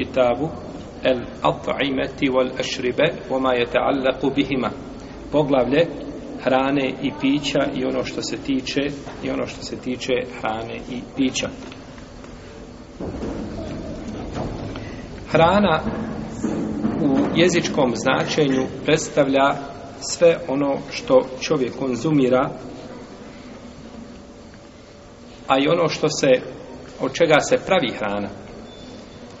kitabu el at'imati wal ashribe wa ma yata'allaqu bihima poglavlje hrane i pića i ono što se tiče i ono što se tiče hrane i pića hrana u jezičkom značenju predstavlja sve ono što čovjek konzumira a i ono što se od čega se pravi hrana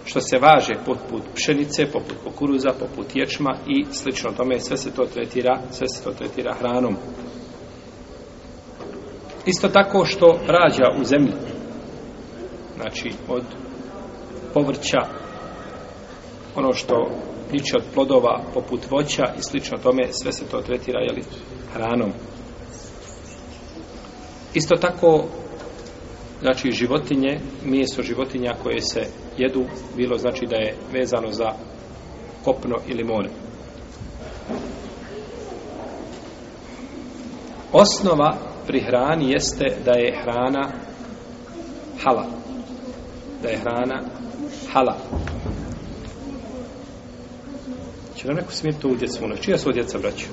što se važe poput pšenice, poput kukuruza, poput ječma i slično tome, sve se to tretira, sve se to tretira hranom. Isto tako što rađa u zemlji, znači od povrća, ono što niče od plodova poput voća i slično tome, sve se to tretira jeli, hranom. Isto tako znači životinje, mjesto životinja koje se jedu, bilo znači da je vezano za kopno ili more. Osnova pri hrani jeste da je hrana hala. Da je hrana hala. Če nam neko smijeti to u djecu? Ono? Čija su od djeca braća?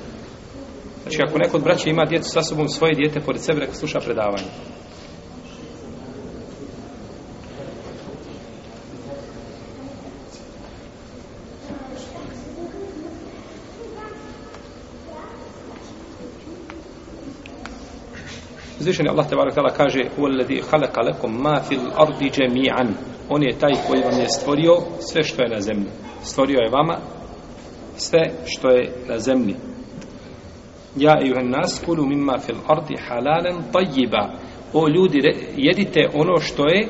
Znači, ako neko od braća ima djecu sa sobom svoje djete pored sebe, neko sluša predavanje. uzvišeni Allah tebara kala kaže uvaladi halaka lekom ma fil ardi džemijan on je taj koji vam je stvorio sve što je na zemlji stvorio je vama sve što je na zemlji ja i juhan nas kulu mimma fil ardi halalen tajjiba o ljudi jedite ono što je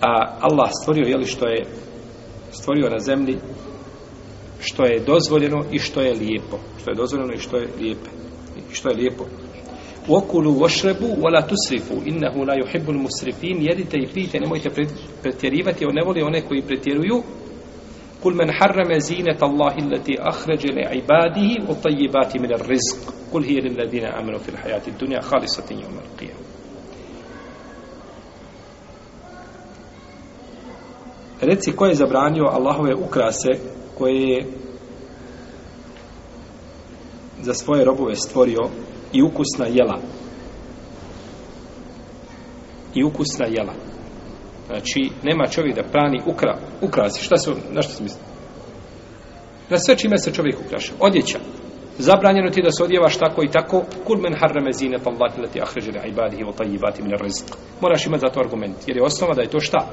a Allah stvorio jeli što je stvorio na zemlji što je dozvoljeno i što je lijepo što je dozvoljeno i što je lijepo i što je lijepo وَكُلُوا وَشْرَبُوا وَلَا تُسْرِفُوا إِنَّهُ لَا يُحِبُّ الْمُسْرِفِينَ Jedite i pijte, nemojte pretjerivati, on ne voli one koji pretjeruju. قُلْ مَنْ حَرَّمَ زِينَةَ اللَّهِ الَّتِي أَخْرَجَ لِعِبَادِهِ وَطَيِّبَاتِ مِنَ الرِّزْقِ قُلْ هِيَ لِلَّذِينَ آمَنُوا فِي الْحَيَاةِ الدُّنْيَا خَالِصَةٍ يَوْمَ الْقِيَامِ Reci ko je zabranio Allahove ukrase koje je za svoje robove stvorio i ukusna jela. I ukusna jela. Znači, nema čovjek da prani ukra, ukrasi. Šta se, na što se misli? Na sve čime se čovjek ukraša. Odjeća. Zabranjeno ti da se odjevaš tako i tako. Kul men harrame zine pa vlati leti ahređene ibadihi o tajibati mine rizq. Moraš imati za to argument. Jer je osnova da je to šta?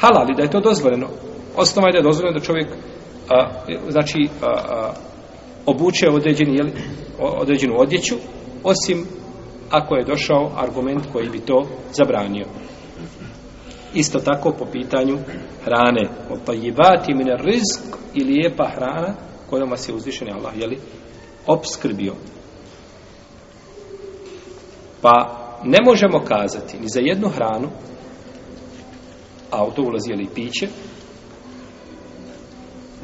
Halali, da je to dozvoljeno. Osnova je da je dozvoljeno da čovjek a, znači a, a, obuče određeni jeli, određenu odjeću, osim ako je došao argument koji bi to zabranio. Isto tako po pitanju hrane. Pa jebati mine rizk i lijepa hrana kojom vas je uzvišen Allah, jeli, obskrbio. Pa ne možemo kazati ni za jednu hranu, a u to ulazi, jeli, piće,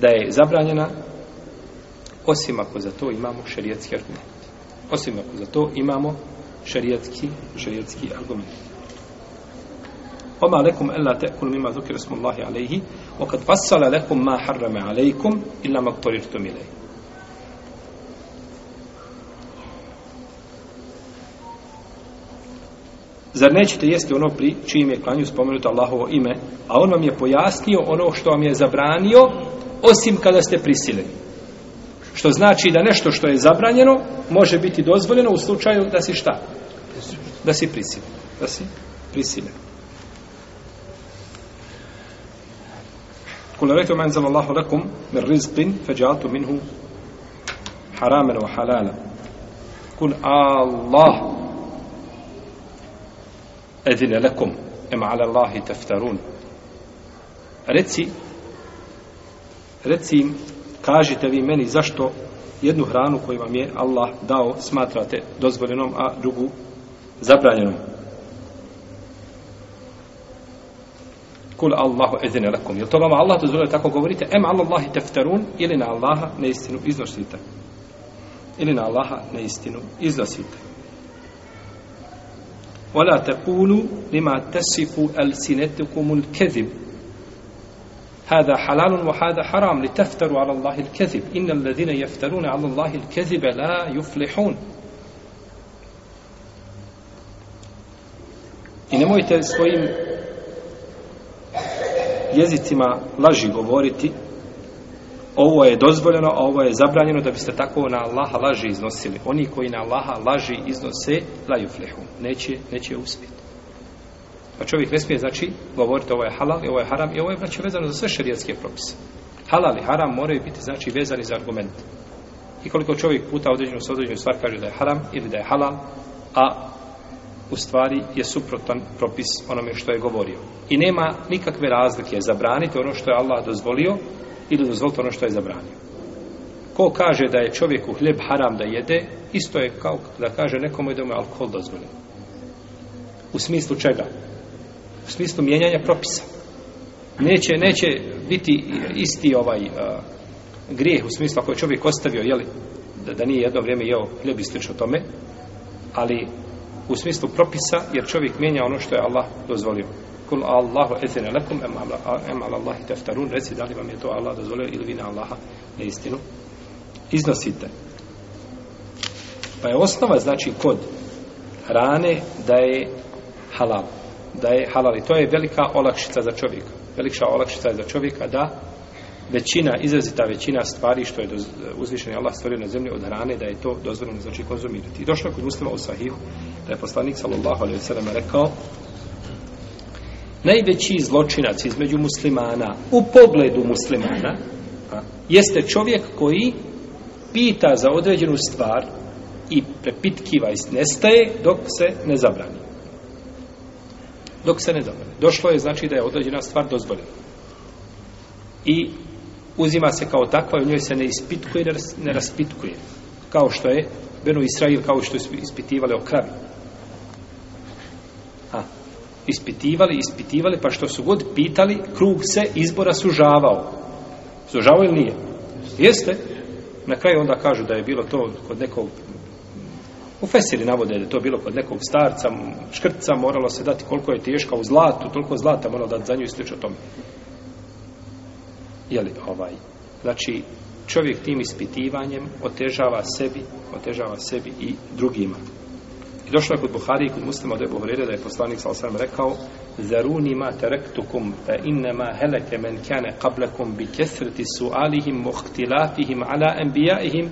da je zabranjena osim ako za to imamo šerijetski argument. Osim ako za to imamo šerijetski, šerijetski argument. Oma lekum ella te'kul mima zukir smullahi alaihi, o kad fassala lekum ma harrame alaikum, illa maktorirtum ilaihi. Zar nećete jesti ono pri čijim je klanju spomenuto Allahovo ime, a on vam je pojasnio ono što vam je zabranio, osim kada ste prisileni. Što znači da nešto što je zabranjeno može biti dozvoljeno u slučaju da si šta? Da si prisiljen. Da si prisiljen. Kul rekao man zala Allahu lakum min rizqin fađatu minhu haramen wa halala. Kul Allah edine lakum ima ala Allahi teftarun. Reci reci im kažite vi meni zašto jednu hranu koju vam je Allah dao smatrate dozvoljenom, a drugu zabranjenom. Kul Allahu ezine lakum. Jel to vama Allah dozvoljuje tako govorite? Em Allahi teftarun ili na Allaha neistinu iznosite. Ili na Allaha neistinu iznosite. Vala tekulu lima tesifu el sinetikumul kezibu هذا حلال وهذا حرام لتفتروا على الله الكذب إن الذين يفترون على الله الكذب لا يفلحون I nemojte svojim jezicima laži govoriti ovo je dozvoljeno, a ovo je zabranjeno da biste tako na Allaha laži iznosili. Oni koji na Allaha laži iznose, la juflehu, neće, neće uspjeti. Pa čovjek ne smije, znači, govoriti ovo je halal i ovo je haram i ovo je, znači, vezano za sve šerijatske propise. Halal i haram moraju biti, znači, vezani za argument. I koliko čovjek puta određenu s određenu stvar kaže da je haram ili da je halal, a u stvari je suprotan propis onome što je govorio. I nema nikakve razlike zabraniti ono što je Allah dozvolio ili dozvoliti ono što je zabranio. Ko kaže da je čovjeku hljeb haram da jede, isto je kao da kaže nekomu da mu je alkohol dozvolio. U smislu čega? u smislu mijenjanja propisa. Neće, neće biti isti ovaj uh, grijeh u smislu ako je čovjek ostavio, jeli, da, da nije jedno vrijeme jeo hljeb i slično tome, ali u smislu propisa, jer čovjek mijenja ono što je Allah dozvolio. Kul Allahu ezene lekum em ala Allahi teftarun, reci da li vam je to Allah dozvolio ili vi na Allaha na istinu. Iznosite. Pa je osnova, znači, kod hrane da je halal da je halal. I to je velika olakšica za čovjeka. Velikša olakšica je za čovjeka da većina, izrazita većina stvari što je doz, uzvišen Allah stvorio na zemlji od hrane, da je to dozvoljeno znači konzumirati. I došlo kod muslima u sahihu da je poslanik sallallahu alaihi sallam rekao najveći zločinac između muslimana u pogledu muslimana a, jeste čovjek koji pita za određenu stvar i prepitkiva i nestaje dok se ne zabrani dok se ne zabere. Došlo je znači da je određena stvar dozvoljena. I uzima se kao takva i u njoj se ne ispitkuje, ne raspitkuje. Kao što je Benu Israil, kao što su ispitivali o kravi. A, ispitivali, ispitivali, pa što su god pitali, krug se izbora sužavao. Sužavao ili nije? Jeste? Na kraju onda kažu da je bilo to kod nekog U Fesiri navode da to bilo kod nekog starca, škrtca, moralo se dati koliko je teška u zlatu, toliko zlata moralo dati za nju i slično tome. Jeli, ovaj, znači, čovjek tim ispitivanjem otežava sebi, otežava sebi i drugima. I došlo je kod Buhari i kod muslima da je Buhrere da je poslanik sa osam rekao Zaruni ma terektukum fa innama heleke men kane qablekum bi kesreti su'alihim muhtilafihim ala enbijaihim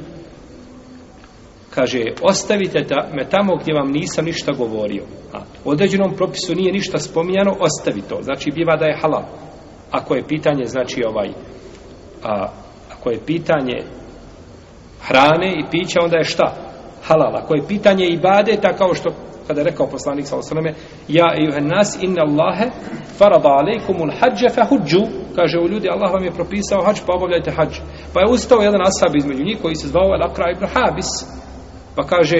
kaže, ostavite ta, me tamo gdje vam nisam ništa govorio. A, u određenom propisu nije ništa spominjano, ostavi to. Znači, biva da je halal. Ako je pitanje, znači, ovaj, a, ako je pitanje hrane i pića, onda je šta? Halal. Ako je pitanje ibadeta, kao što kada je rekao poslanik sa osrame, ja i nas inna Allahe farada alaikumul hađe fe huđu, kaže u ljudi, Allah vam je propisao hađ, pa obavljajte hađ. Pa je ustao jedan asab između njih koji se zvao Al-Akra ibn Habis, Pa kaže,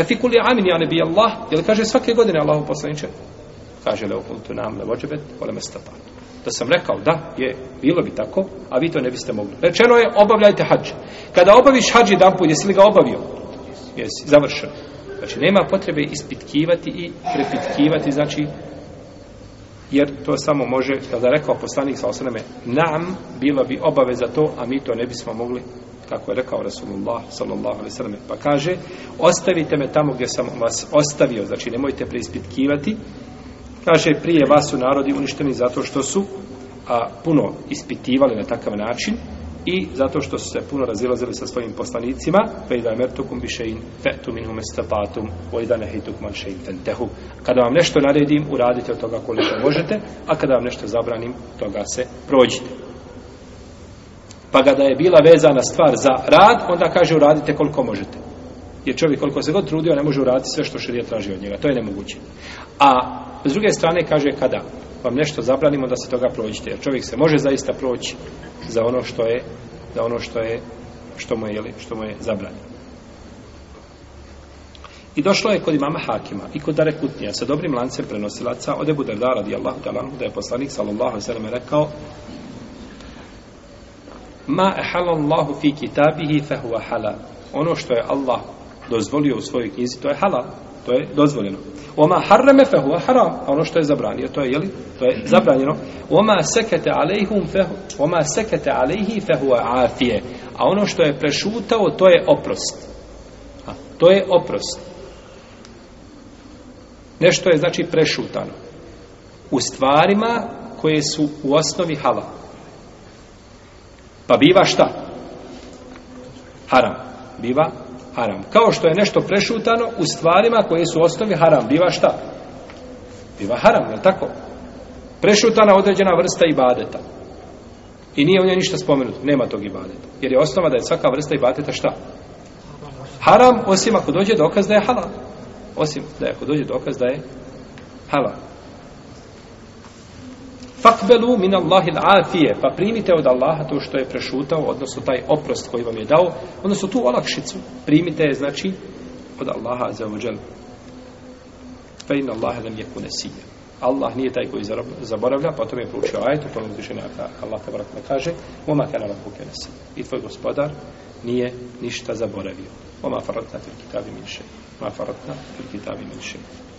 e fi kuli amin ja nebi Allah, jer kaže svake godine Allahu poslaniče, kaže leo kultu nam le vođebet, vole Da sam rekao, da, je, bilo bi tako, a vi to ne biste mogli. Rečeno je, obavljajte hađ. Kada obaviš hađ jedan put, jesi li ga obavio? Jesi, završeno. Znači, nema potrebe ispitkivati i prepitkivati, znači, jer to samo može, kada je rekao poslanik sa osaname, nam bila bi obaveza to, a mi to ne bismo mogli, kako je rekao Rasulullah sallallahu alaihi sallam, pa kaže, ostavite me tamo gdje sam vas ostavio, znači nemojte preispitkivati, kaže, prije vas su narodi uništeni zato što su a, puno ispitivali na takav način, i zato što su se puno razilazili sa svojim poslanicima fe idha mertukum bi šein fe tu min hum estafatum o idha nehejtuk man šein ten tehu kada vam nešto naredim uradite od toga koliko možete a kada vam nešto zabranim toga se prođite pa kada je bila vezana stvar za rad onda kaže uradite koliko možete Jer čovjek koliko se god trudio ne može uraditi sve što širija traži od njega. To je nemoguće. A s druge strane kaže kada vam nešto zabranimo da se toga prođite. Jer čovjek se može zaista proći za ono što je za ono što je što mu je, jeli, što mu je zabranio. I došlo je kod imama Hakima i kod Dare Kutnija sa dobrim lancem prenosilaca od Ebu Darda radijallahu talanhu da je poslanik sallallahu sallam rekao Ma ehalallahu fi kitabihi fehuva halal ono što je Allah dozvolio u svojoj knjizi, to je halal, to je dozvoljeno. Oma harreme fehu haram, a ono što je zabranio, to je, jeli, to je zabranjeno. Oma sekete alejhum fehu, oma sekete alejhi fehu afije, a ono što je prešutao, to je oprost. A, to je oprost. Nešto je, znači, prešutano. U stvarima koje su u osnovi halal. Pa biva šta? Haram. Biva haram. Kao što je nešto prešutano u stvarima koje su osnovi haram. Biva šta? Biva haram, je tako? Prešutana određena vrsta ibadeta. I nije u njoj ništa spomenuto. Nema tog ibadeta. Jer je osnova da je svaka vrsta ibadeta šta? Haram, osim ako dođe dokaz da je halal. Osim da je ako dođe dokaz da je halal. Fakbelu min Allahi l'afije, pa primite od Allaha to što je prešutao, odnosno taj oprost koji vam je dao, odnosno tu olakšicu, primite je, znači, od Allaha za ođel. Fe in Allahe nam je kune sinja. Allah nije taj koji zaboravlja, pa to mi je proučio ajetu, to mi je zvišenja, Allah te vratno kaže, Oma kana vam kuke nasi. I tvoj gospodar nije ništa zaboravio. Oma faratna fil kitabi minše. Oma faratna fil kitabi minše.